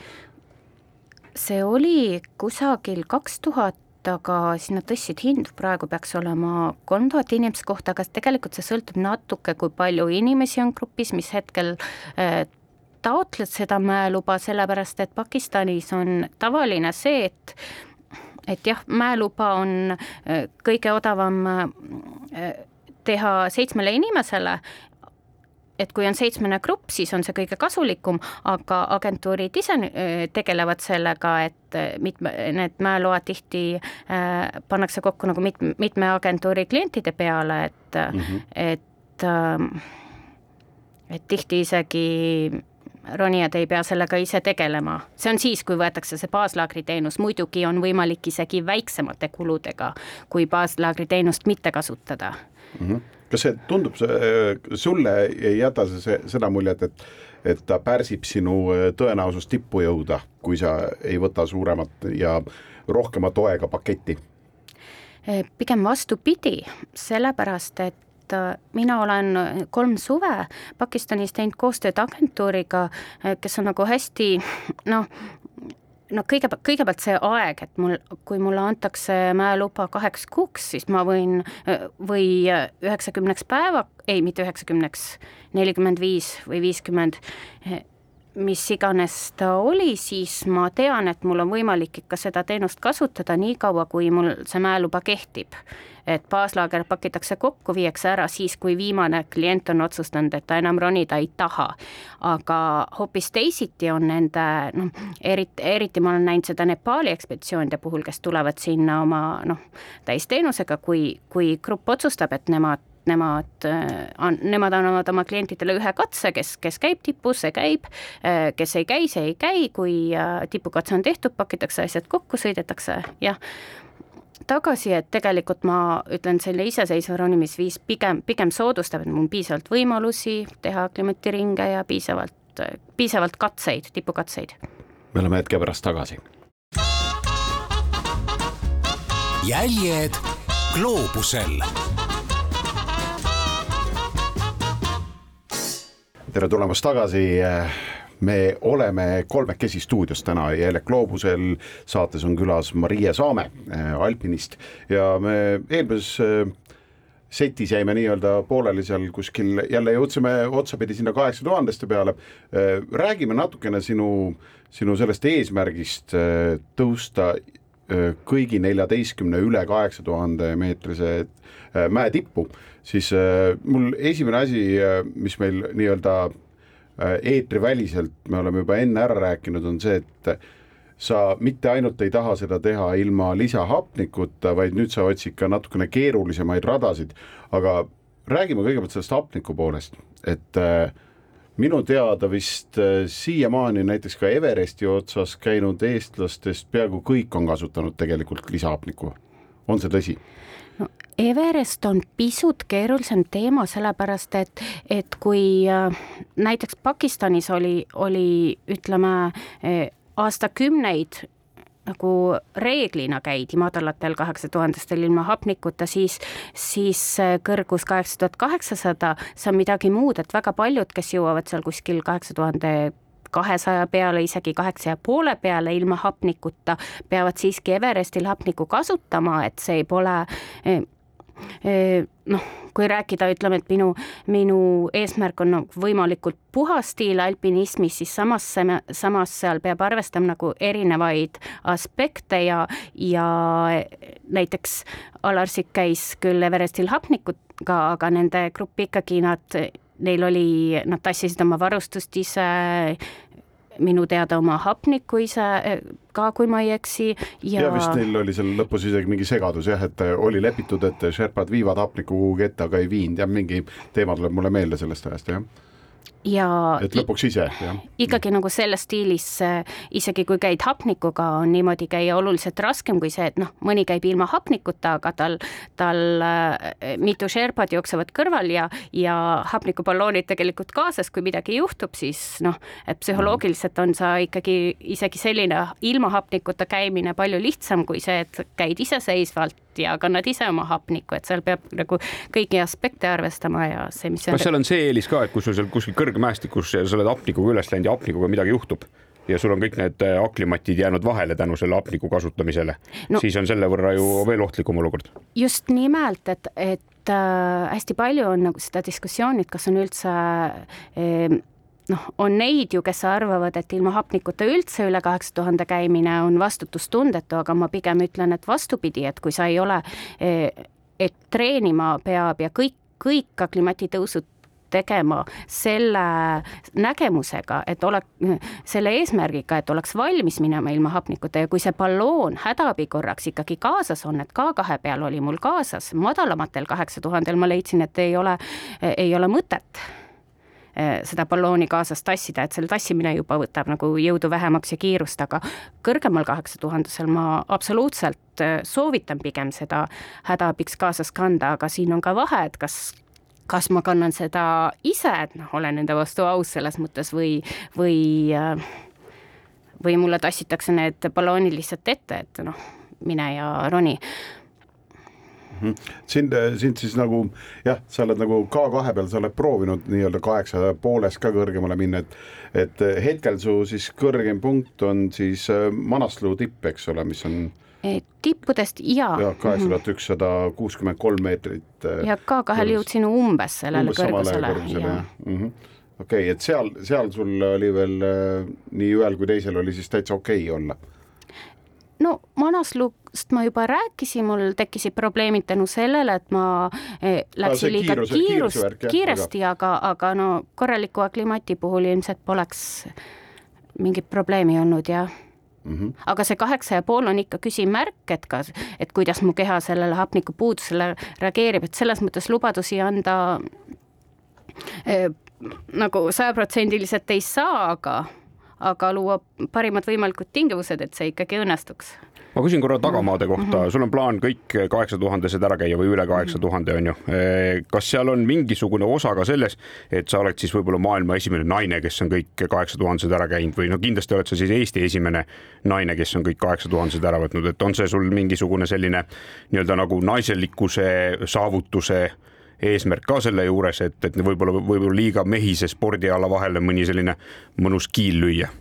See oli kusagil kaks tuhat aga siis nad tõstsid hindu, praegu peaks olema kolm tuhat inimese kohta, aga tegelikult see sõltub natuke, kui palju inimesi on grupis, mis hetkel äh, taotled seda mäeluba, sellepärast et Pakistanis on tavaline see, et et jah, mäeluba on äh, kõige odavam äh, teha seitsmele inimesele et kui on seitsmene grupp, siis on see kõige kasulikum, aga agentuurid ise tegelevad sellega, et mitme, need mäeload tihti äh, pannakse kokku nagu mitme, mitme agentuuri klientide peale, et mm, -hmm. et äh, et tihti isegi ronijad ei pea sellega ise tegelema, see on siis, kui võetakse see baaslaagri teenus, muidugi on võimalik isegi väiksemate kuludega, kui baaslaagri teenust mitte kasutada mm. -hmm kas see tundub, sulle ei jäta see seda muljet, et et ta pärsib sinu äh, tõenäosust tippu jõuda, kui sa ei võta suuremat ja rohkema toega paketti? Äh, pigem vastupidi, sellepärast et äh, mina olen kolm suve Pakistanis teinud koostööd agentuuriga, kes on nagu hästi noh, no kõigepealt, kõigepealt see aeg, et mul, kui mulle antakse mäeluba kaheks kuuks, siis ma võin või üheksakümneks päeva, ei, mitte üheksakümneks, nelikümmend viis või viiskümmend, mis iganes ta oli, siis ma tean, et mul on võimalik ikka seda teenust kasutada nii kaua, kui mul see mäeluba kehtib et baaslaager pakitakse kokku, viiakse ära siis, kui viimane klient on otsustanud, et ta enam ronida ei taha. aga hoopis teisiti on nende noh, eriti, eriti ma olen näinud seda Nepaali ekspeditsioonide puhul, kes tulevad sinna oma noh, täisteenusega, kui, kui grupp otsustab, et nemad nemad on, nemad annavad oma klientidele ühe katse, kes, kes käib tipus, see käib, kes ei käi, see ei käi, kui tipukatse on tehtud, pakitakse asjad kokku, sõidetakse, jah tagasi, et tegelikult ma ütlen, selline iseseisev ronimisviis pigem, pigem soodustab, et mul on piisavalt võimalusi teha klimatiringe ja piisavalt, piisavalt katseid, tipukatseid. me oleme hetke pärast tagasi. jäljed gloobusel tere tulemast tagasi me oleme kolmekesi stuudios täna jälle Gloobusel, saates on külas Marie Saame, äh, alpinist ja me eelmises äh, setis jäime nii-öelda pooleli seal kuskil, jälle jõudsime otsapidi sinna kaheksa tuhandeste peale. Äh, räägime natukene sinu, sinu sellest eesmärgist tõusta kõigi neljateistkümne üle kaheksa tuhande meetrise mäe tippu, siis mul esimene asi, mis meil nii-öelda Äh, eetriväliselt me oleme juba enne ära rääkinud, on see, et sa mitte ainult ei taha seda teha ilma lisahapnikuta, vaid nüüd sa otsid ka natukene keerulisemaid radasid, aga räägime kõigepealt sellest hapniku poolest, et äh, minu teada vist äh, siiamaani näiteks ka Everesti otsas käinud eestlastest peaaegu kõik on kasutanud tegelikult lisahapnikku, on see tõsi? no Everest on pisut keerulisem teema, sellepärast et, et kui äh, näiteks Pakistanis oli, oli ütleme äh, aastakümneid nagu reeglina käidi madalatel kaheksa tuhandestel ilma hapnikuta, siis, siis kõrgus kaheksa tuhat kaheksasada, see on midagi muud, et väga paljud, kes jõuavad seal kuskil kaheksa tuhande kahesaja peale, isegi kaheksa ja poole peale ilma hapnikuta, peavad siiski Everestil hapnikku kasutama, et see pole eh, noh, kui rääkida, ütleme, et minu, minu eesmärk on nagu võimalikult puhas stiil alpinismis, siis samas, samas seal peab arvestama nagu erinevaid aspekte ja, ja näiteks Alarsik käis küll Everestil hapnikuga, aga nende grupp ikkagi nad neil oli, nad tassisid oma varustust ise, minu teada oma hapnikku ise ka, kui ma ei eksi ja. ja vist neil oli seal lõpus isegi mingi segadus jah, et oli lepitud, et Sherpad viivad hapnikku kuhugi ette, aga ei viinud jah, mingi teema tuleb mulle meelde sellest ajast jah ja et lõpuks ise, jah. ikkagi nagu selles stiilis, isegi kui käid hapnikuga, on niimoodi käia oluliselt raskem kui see, et noh, mõni käib ilma hapnikuta, aga tal, tal äh, mitu Sherpat jooksevad kõrval ja, ja hapnikuballoonid tegelikult kaasas, kui midagi juhtub, siis noh, et psühholoogiliselt on sa ikkagi isegi selline ilma hapnikuta käimine palju lihtsam kui see, et käid iseseisvalt ja kannad ise oma hapnikku, et seal peab nagu kõiki aspekte arvestama ja see, mis kas seal on see eelis ka, et kui sul seal kuskil kõrgmäestikus ja sa oled hapnikuga üles läinud ja hapnikuga midagi juhtub ja sul on kõik need äh, aklimatid jäänud vahele tänu selle hapniku kasutamisele no,, siis on selle võrra ju veel ohtlikum olukord. just nimelt, et, et äh, hästi palju on nagu seda diskussiooni, et kas on üldse äh, noh, on neid ju, kes arvavad, et ilma hapnikuta üldse üle kaheksa tuhande käimine on vastutustundetu, aga ma pigem ütlen, et vastupidi, et kui sa ei ole, et treenima peab ja kõik, kõik aklimatitõusud tegema selle nägemusega, et ole, selle eesmärgiga, et oleks valmis minema ilma hapnikuta. Ja kui see balloon hädaabi korraks ikkagi kaasas on, et K2 peal oli mul kaasas, madalamatel kaheksa tuhandel ma leidsin, et ei ole, ei ole mõtet Eh, seda ballooni kaasas tassida, et selle tassimine juba võtab nagu jõudu vähemaks ja kiirust, aga kõrgemal kaheksa tuhandesel ma absoluutselt eh, soovitan pigem seda hädaabiks kaasas kanda, aga siin on ka vahe, et kas kas ma kannan seda ise, et noh, olen enda vastu aus selles mõttes või, või või mulle tassitakse need balloonid lihtsalt ette, et noh, mine ja roni Mhm. sind, sind siis nagu jah, sa oled nagu K2 peal, sa oled proovinud nii-öelda kaheksa poolest ka kõrgemale minna, et et hetkel su siis kõrgem punkt on siis äh, Manaslu tipp, eks ole, mis on tippudest ja. ja kaheksa tuhat ükssada kuuskümmend kolm meetrit. Äh, ja K2-l jõudsin umbes sellele umbes kõrgusele. -hmm. okei et seal, seal sul oli veel äh, nii ühel kui teisel oli siis täitsa okei okay olla no Manaslust ma juba rääkisin, mul tekkisid probleemid tänu sellele, et ma eh, läksin liiga kiirus, kiirust, kiiresti, aga, aga no korraliku aklimati puhul ilmselt poleks mingit probleemi olnud jah Mm -hmm. aga see kaheksa ja pool on ikka küsimärk, et kas, et kuidas mu keha sellele hapnikupuudusele reageerib, et selles mõttes lubadusi anda eh, nagu sajaprotsendiliselt ei saa, aga aga luua parimad võimalikud tingimused, et see ikkagi õnnestuks ma küsin korra tagamaade kohta mm, -hmm. sul on plaan kõik kaheksa tuhandesed ära käia või üle kaheksa tuhande on ju. kas seal on mingisugune osa ka selles, et sa oled siis võib-olla maailma esimene naine, kes on kõik kaheksa tuhandesed ära käinud või no kindlasti oled sa siis Eesti esimene naine, kes on kõik kaheksa tuhandesed ära võtnud, et on see sul mingisugune selline nii-öelda nagu naiselikkuse saavutuse eesmärk ka selle juures, et, et võib-olla, võib-olla liiga mehise spordiala vahele mõni selline mõnus kiil lüüa?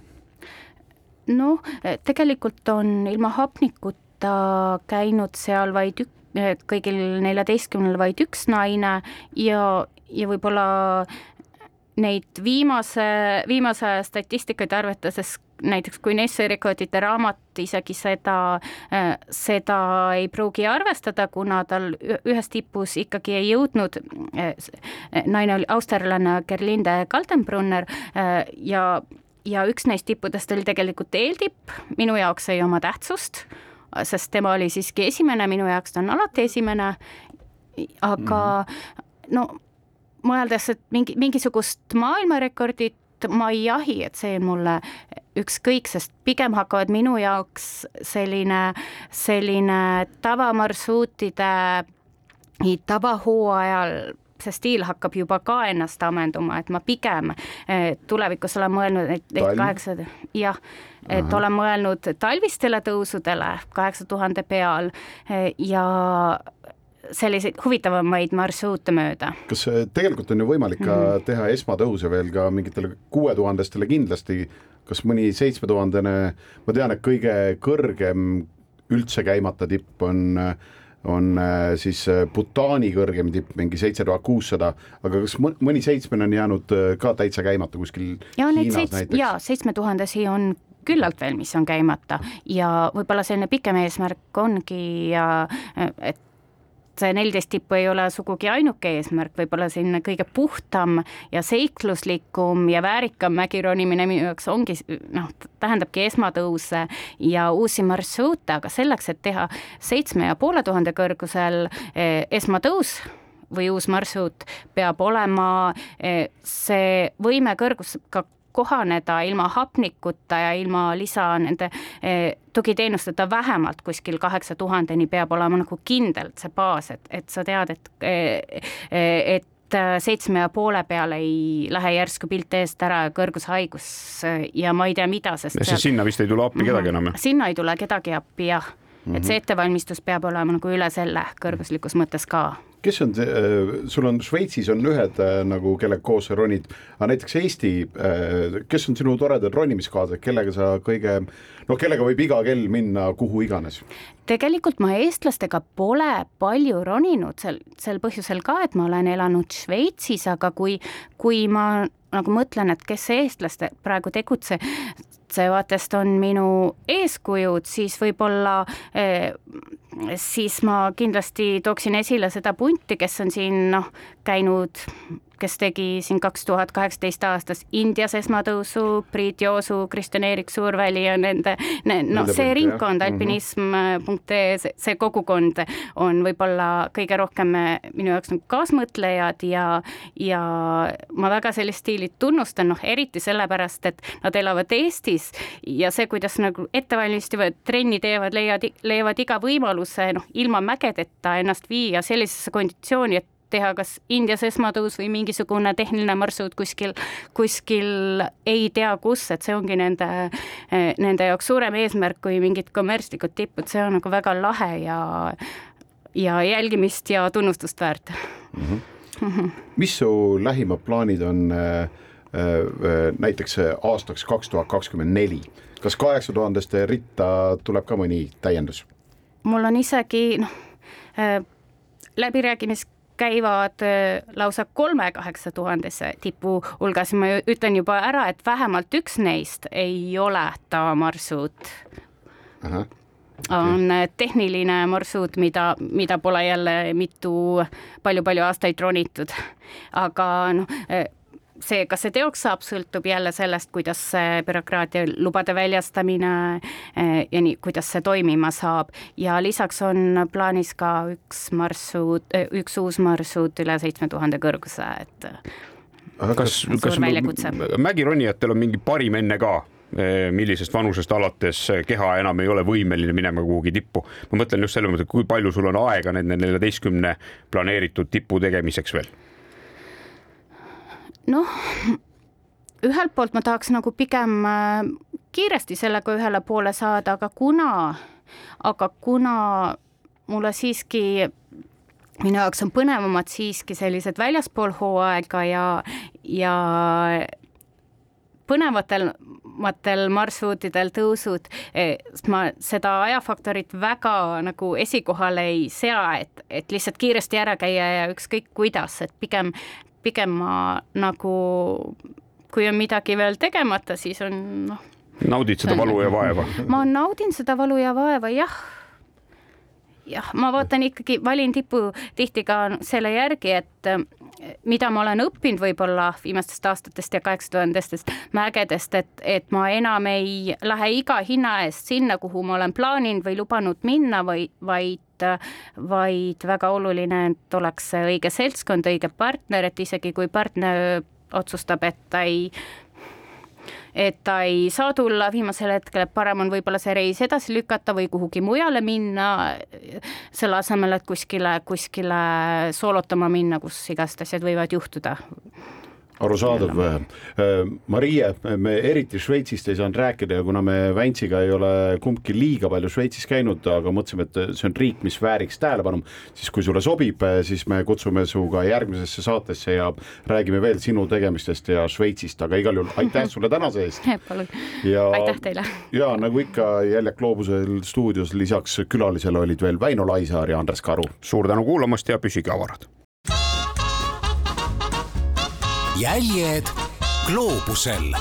Noh, tegelikult on ilma hapnikuta käinud seal vaid ük-, kõigil neljateistkümnel vaid üks naine ja, ja võib-olla neid viimase, viimase aja statistikaid arvetades näiteks kui Nesse rekordite raamat isegi seda, seda ei pruugi arvestada, kuna tal ühes tipus ikkagi ei jõudnud, naine oli austerlane Gerlinde Kaltenbrunner ja, ja üks neist tippudest oli tegelikult eeltipp, minu jaoks ei oma tähtsust, sest tema oli siiski esimene, minu jaoks ta on alati esimene, aga -hmm. no mõeldes, et mingi, mingisugust maailmarekordit ma ei jahi, et see mulle ükskõik, sest pigem hakkavad minu jaoks selline, selline tavamarsruutide tavahooajal see stiil hakkab juba ka ennast ammenduma, et ma pigem eh, tulevikus olen mõelnud, et, et kaheksa, jah, et Aha. olen mõelnud talvistele tõusudele kaheksa tuhande peal eh, ja selliseid huvitavamaid marsruute mööda. kas tegelikult on ju võimalik ka mm. teha esmatõuse veel ka mingitele kuuetuhandestele kindlasti, kas mõni seitsmetuhandene, ma tean, et kõige kõrgem üldse käimata tipp on on äh, siis äh, Bhutani kõrgem tipp, mingi seitse tuhat kuussada, aga kas mõni seitsmene on jäänud äh, ka täitsa käimata kuskil ja Hiinas seits, näiteks? jaa, seitsmetuhandesi on küllalt veel, mis on käimata ja võib-olla selline pikem eesmärk ongi ja et neliteist tippu ei ole sugugi ainuke eesmärk, võib-olla selline kõige puhtam ja seikluslikum ja väärikam mägironimine minu jaoks ongi noh, tähendabki esmatõuse ja uusi marsruute, aga selleks, et teha seitsme ja poole tuhande kõrgusel eh, esmatõus või uus marsruut, peab olema eh, see võime kõrgusega kohaneda ilma hapnikuta ja ilma lisa nende eh, tugiteenusteta vähemalt kuskil kaheksa tuhandeni peab olema nagu kindlalt see baas, et, et sa tead, et, eh, et seitsme ja poole peale ei lähe järsku pilt eest ära kõrgushaigus ja ma ei tea, mida, sest. sest sinna vist ei tule appi kedagi enam, sinna ei tule kedagi appi, jah mm. -hmm. et see ettevalmistus peab olema nagu üle selle kõrguslikus mõttes ka kes on äh, sul on Šveitsis on ühed äh, nagu, kellega koos sa ronid, aga näiteks Eesti, äh, kes on sinu toredad ronimiskaaslased, kellega sa kõige, noh, kellega võib iga kell minna kuhu iganes? tegelikult ma eestlastega pole palju roninud sel, sel põhjusel ka, et ma olen elanud Šveitsis, aga kui, kui ma nagu mõtlen, et kes eestlaste praegu tegutse, seevaatest on minu eeskujud, siis võib-olla eh, siis ma kindlasti tooksin esile seda punti, kes on siin noh, käinud kes tegi siin kaks tuhat kaheksateist aastas Indias esmatõusu, Priit Joosu, Kristjan Eerik Suurväli ja nende ne,, no see ringkond, mhm. alpinism.ee, see, see kogukond on võib-olla kõige rohkem minu jaoks nagu kaasmõtlejad ja, ja ma väga sellist stiili tunnustan, noh eriti sellepärast, et nad elavad Eestis ja see, kuidas nagu ettevalmistavad, trenni teevad, leiavad, leiavad iga võimaluse noh, ilma mägedeta ennast viia sellisesse konditsiooni, et teha kas Indias esmatõus või mingisugune tehniline marsruut kuskil, kuskil ei tea kus, et see ongi nende, nende jaoks suurem eesmärk kui mingid kommertslikud tipud, see on nagu väga lahe ja, ja jälgimist ja tunnustust väärt mm. -hmm. Mm -hmm. mis su lähimad plaanid on äh, näiteks aastaks kaks tuhat kakskümmend neli, kas kaheksa tuhandeste ritta tuleb ka mõni täiendus? mul on isegi noh äh,, läbirääkimis käivad äh, lausa kolme kaheksa tuhandese tipu hulgas, ma ütlen juba ära, et vähemalt üks neist ei ole tavamarsruut. on äh, tehniline marsruut, mida, mida pole jälle mitu palju-palju aastaid ronitud, aga noh äh, see, kas see teoks saab, sõltub jälle sellest, kuidas see bürokraatia lubade väljastamine eh, ja nii, kuidas see toimima saab ja lisaks on plaanis ka üks marsruut, eh, üks uus marsruut üle seitsme tuhande kõrguse, et kas, kas mägironijatel on mingi parim enne ka? Eh, millisest vanusest alates keha enam ei ole võimeline minema kuhugi tippu. ma mõtlen just selle mõttes, et kui palju sul on aega nende neljateistkümne planeeritud tipu tegemiseks veel noh, ühelt poolt ma tahaks nagu pigem äh, kiiresti sellega ühele poole saada, aga kuna, aga kuna mulle siiski minu jaoks on põnevamad siiski sellised väljaspool hooaega ja, ja põnevatel matel marsruutidel tõusud, sest ma seda ajafaktorit väga nagu esikohale ei sea, et, et lihtsalt kiiresti ära käia ja ükskõik kuidas, et pigem, pigem ma nagu, kui on midagi veel tegemata, siis on noh. naudid seda valu ja vaeva? ma naudin seda valu ja vaeva, jah jah, ma vaatan ikkagi, valin tipu tihti ka selle järgi, et mida ma olen õppinud võib-olla viimastest aastatest ja kaheksa tuhandestest mägedest, et, et ma enam ei lähe iga hinna eest sinna, kuhu ma olen plaaninud või lubanud minna või, vaid vaid väga oluline, et oleks õige seltskond, õige partner, et isegi kui partner otsustab, et ta ei et ta ei saa tulla viimasel hetkel, et parem on võib-olla see reis edasi lükata või kuhugi mujale minna, selle asemel, et kuskile, kuskile soolotama minna, kus igast asjad võivad juhtuda arusaadav. Marie, me eriti Šveitsist ei saanud rääkida ja kuna me Väntsiga ei ole kumbki liiga palju Šveitsis käinud, aga mõtlesime, et see on riik, mis vääriks tähelepanu, siis kui sulle sobib, siis me kutsume su ka järgmisesse saatesse ja räägime veel sinu tegemistest ja Šveitsist, aga igal juhul aitäh sulle tänase eest. palun ja, aitäh teile. ja nagu ikka Jäljak Gloobusel stuudios lisaks külalisele olid veel Väino Laisaar ja Andres Karu. suur tänu kuulamast ja püsige avarad jäljed gloobusel